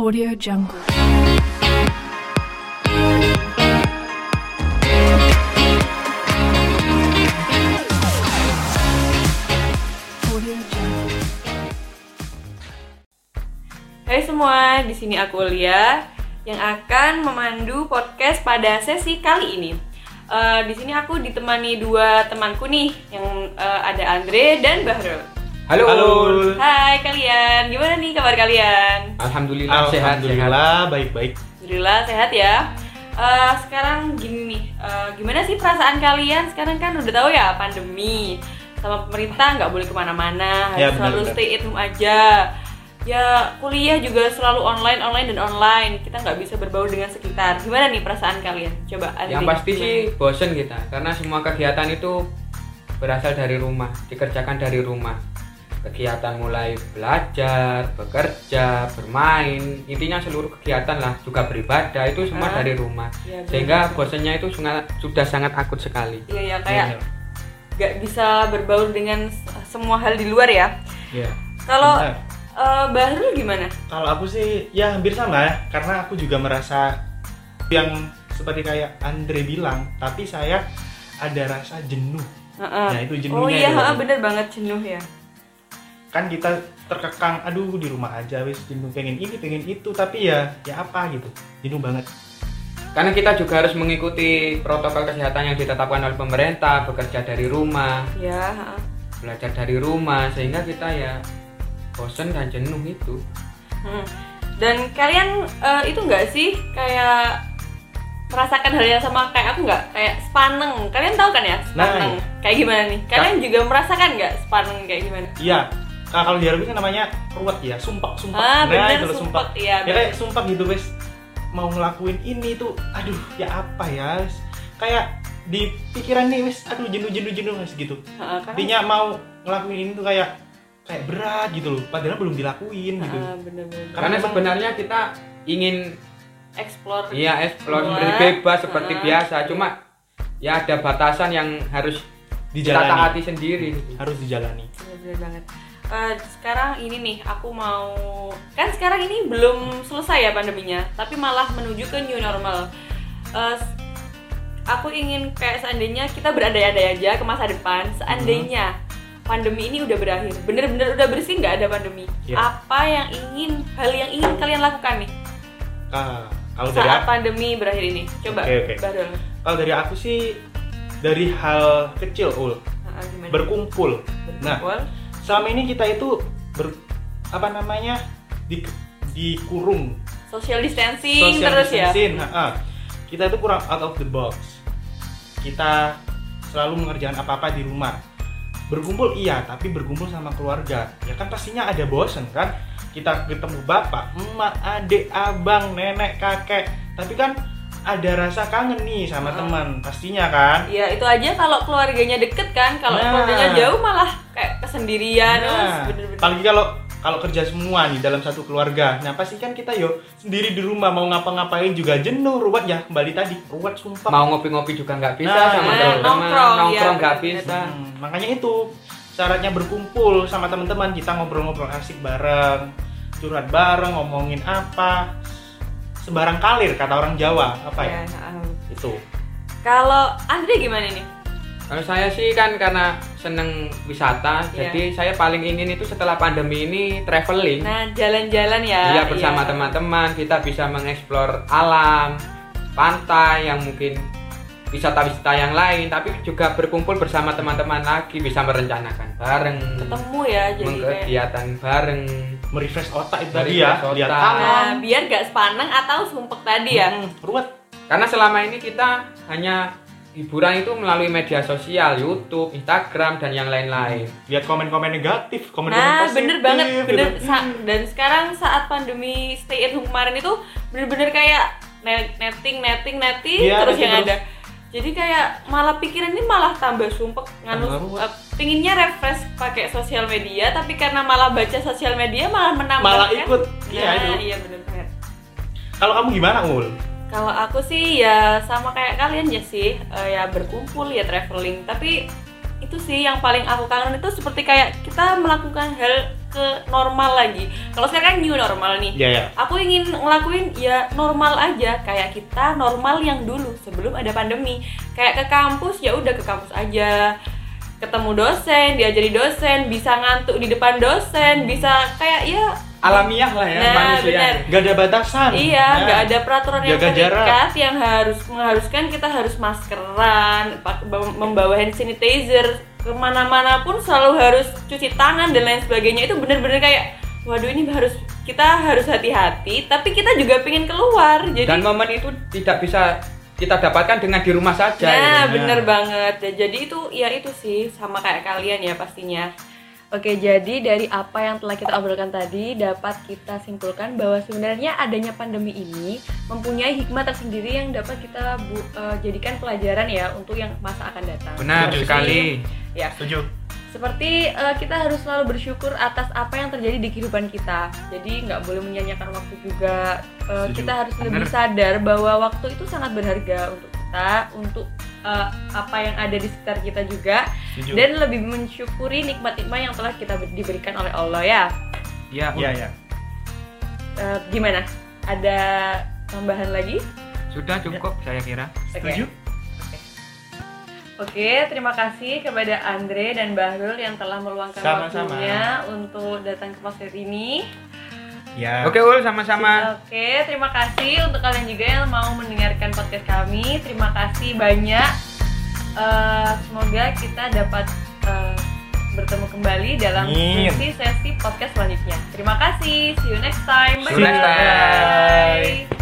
Audio Jungle. Hai semua, di sini aku Lia yang akan memandu podcast pada sesi kali ini. Eh, di sini aku ditemani dua temanku nih, yang eh, ada Andre dan Bahrul. Halo. Halo. Hai kalian, gimana nih kabar kalian? Alhamdulillah, sehat sehat. Alhamdulillah baik-baik. Alhamdulillah sehat ya. Eh, sekarang gini nih, eh, gimana sih perasaan kalian? Sekarang kan udah tahu ya pandemi, sama pemerintah nggak boleh ke mana-mana, harus Ya, selalu benar-benar. stay at home aja. Ya kuliah juga selalu online, online dan online. Kita nggak bisa berbaur dengan sekitar. Gimana nih perasaan kalian? Coba. Andri, Yang pasti gimana? sih bosen kita karena semua kegiatan itu berasal dari rumah, dikerjakan dari rumah. Kegiatan mulai belajar, bekerja, bermain, intinya seluruh kegiatan lah, juga beribadah itu semua Ah. dari rumah. Iya, Sehingga benar. bosennya itu sunga- sudah sangat akut sekali. Iya ya kayak Iya. nggak bisa berbaur dengan semua hal di luar ya. Iya. Kalau Benar. eh, Bahrul gimana? Kalau aku sih ya hampir sama ya, karena aku juga merasa yang seperti kayak Andre bilang, tapi saya ada rasa jenuh. Heeh. Nah, itu Oh jenuhnya iya, itu. heeh, bener banget jenuh ya. Kan kita terkekang, aduh di rumah aja wis jenuh pengen ini, pengen itu, tapi ya ya apa gitu. Jenuh banget. Karena kita juga harus mengikuti protokol kesehatan yang ditetapkan oleh pemerintah, bekerja dari rumah, Ya, heeh. belajar dari rumah, sehingga kita ya bosen dan jenuh itu. Hmm. Dan kalian eh, itu nggak sih kayak merasakan hal yang sama kayak aku nggak? Kayak spaneng. Kalian tahu kan ya spaneng? Nah, Kayak gimana nih? Kalian juga merasakan nggak spaneng kayak gimana? Iya. Nah, kalau di Arab itu namanya ruwet ya, sumpah, sumpah. Ah, bener, itu loh, sumpek, iya, Ya kayak sumpah gitu wes mau ngelakuin ini tuh, aduh ya apa ya? wes. Kayak di pikiran nih wes, aduh jenuh jenuh jenuh wes gitu. Heeh, karena- Intinya mau ngelakuin ini tuh kayak kayak berat gitu loh, padahal belum dilakuin gitu. Heeh, bener-bener. Karena Karena memang- sebenarnya kita ingin Explore. iya explore seperti bebas seperti Ah. biasa, cuma ya ada batasan yang harus kita Dijalani. taati sendiri. gitu. Harus dijalani. Bener-bener banget. Eh, sekarang ini nih aku mau kan sekarang ini belum selesai ya pandeminya, tapi malah menuju ke new normal. S- aku ingin kayak seandainya kita berandai-andai aja ke masa depan, seandainya pandemi ini udah berakhir, bener-bener udah bersih nggak ada pandemi. Iya. Apa yang ingin hal yang ingin kalian lakukan nih Ah, kalau dari saat aku, pandemi berakhir ini? Coba, Oke, oke. Badul. kalau dari aku sih dari hal kecil ul Ah, gimana? berkumpul. Nah, Berkumpul. Selama ini kita itu ber apa namanya di dikurung. Social distancing social terus ya. distancing, ha-ha. kita itu kurang out of the box. Kita selalu mengerjakan apa-apa di rumah. Berkumpul iya tapi berkumpul sama keluarga. Ya kan pastinya ada bosen kan? Kita ketemu bapak emak adik abang nenek kakek. Tapi kan ada rasa kangen nih sama Ah. teman pastinya kan Iya itu aja kalau keluarganya deket kan, kalau Nah. keluarganya jauh malah kayak kesendirian, terus Nah, bener-bener. apalagi kalau kalau kerja semua nih dalam satu keluarga. Nah, pasti kan kita yo sendiri di rumah mau ngapa-ngapain juga jenuh, ruwet ya kembali tadi, ruwet sumpah. Mau ngopi-ngopi juga nggak bisa Nah, sama nah, teman-teman, nongkrong, nongkrong iya, nggak bener. bisa. Hmm, makanya itu syaratnya berkumpul sama teman-teman kita ngobrol-ngobrol asik bareng, curhat bareng, ngomongin apa, sebarang kalir kata orang Jawa apa ya? Ya, um, Itu. Kalau Andre gimana nih? Kalau saya sih kan karena seneng wisata, Iya. jadi saya paling ingin itu setelah pandemi ini traveling. Nah jalan-jalan ya. Iya bersama iya. teman-teman kita bisa mengeksplor alam, pantai yang mungkin wisata-wisata yang lain, tapi juga berkumpul bersama teman-teman lagi bisa merencanakan bareng, Ketemu ya jadi kayak. kegiatan bareng. Merefresh otak itu tadi ya, lihat alam. Nah biar gak sepaneng atau sumpek tadi ya. Hmm, ruwet. Karena selama ini kita hanya hiburan itu melalui media sosial, YouTube, Instagram dan yang lain-lain. Lihat komen-komen negatif, komen-komen Nah positif. bener banget, gitu. bener. Sa- dan sekarang saat pandemi stay at home kemarin itu bener-bener kayak net- netting, netting, netting Iya, terus yang terus. ada. Jadi kayak malah pikiran ini malah tambah sumpek nganu eh, pinginnya refresh pakai sosial media tapi karena malah baca sosial media malah menambah Malah kan? ikut. Nah, Iya, itu. iya banget. Kalau kamu gimana, Ul? Kalau aku sih ya sama kayak kalian ya sih eh, ya berkumpul ya traveling tapi itu sih yang paling aku kangen itu seperti kayak kita melakukan hal ke normal lagi. Kalau sekarang kan new normal nih. Iya ya. aku ingin ngelakuin ya normal aja kayak kita normal yang dulu sebelum ada pandemi. Kayak ke kampus ya udah ke kampus aja. Ketemu dosen diajari dosen bisa ngantuk di depan dosen bisa kayak ya. Alamiah lah ya Nah, manusia. benar. Gak ada batasan. Iya, Nah, nggak ada peraturan yang terikat yang harus mengharuskan kita harus maskeran, membawa hand sanitizer ke mana-mana pun selalu harus cuci tangan dan lain sebagainya. Itu bener-bener kayak waduh ini harus kita harus hati-hati. Tapi kita juga pengen keluar jadi dan momen itu tidak bisa kita dapatkan dengan di rumah saja nah gitu. bener banget. Ya, jadi itu ya itu sih sama kayak kalian ya pastinya Oke, jadi dari apa yang telah kita obrolkan tadi dapat kita simpulkan bahwa sebenarnya adanya pandemi ini mempunyai hikmah tersendiri yang dapat kita bu- eh, jadikan pelajaran ya untuk yang masa akan datang. benar Setuju. sekali Ya, Setuju. seperti eh, kita harus selalu bersyukur atas apa yang terjadi di kehidupan kita. Jadi nggak boleh menyanyiakan waktu juga. Setuju. kita harus lebih sadar bahwa waktu itu sangat berharga untuk kita, untuk eh, apa yang ada di sekitar kita juga, Setuju. dan lebih mensyukuri nikmat-nikmat yang telah kita ber- diberikan oleh Allah ya. ya Iya ya. Eh, gimana? Ada tambahan lagi? sudah cukup saya kira. Setuju. Oke, terima kasih kepada Andre dan Bahrul yang telah meluangkan Sama-sama. waktunya untuk datang ke podcast ini. Ya. oke ul sama-sama Oke, terima kasih untuk kalian juga yang mau mendengarkan podcast kami. Terima kasih banyak. Eh, semoga kita dapat eh, bertemu kembali dalam Amin. sesi sesi podcast selanjutnya. Terima kasih. See you next time. See you next time. Bye.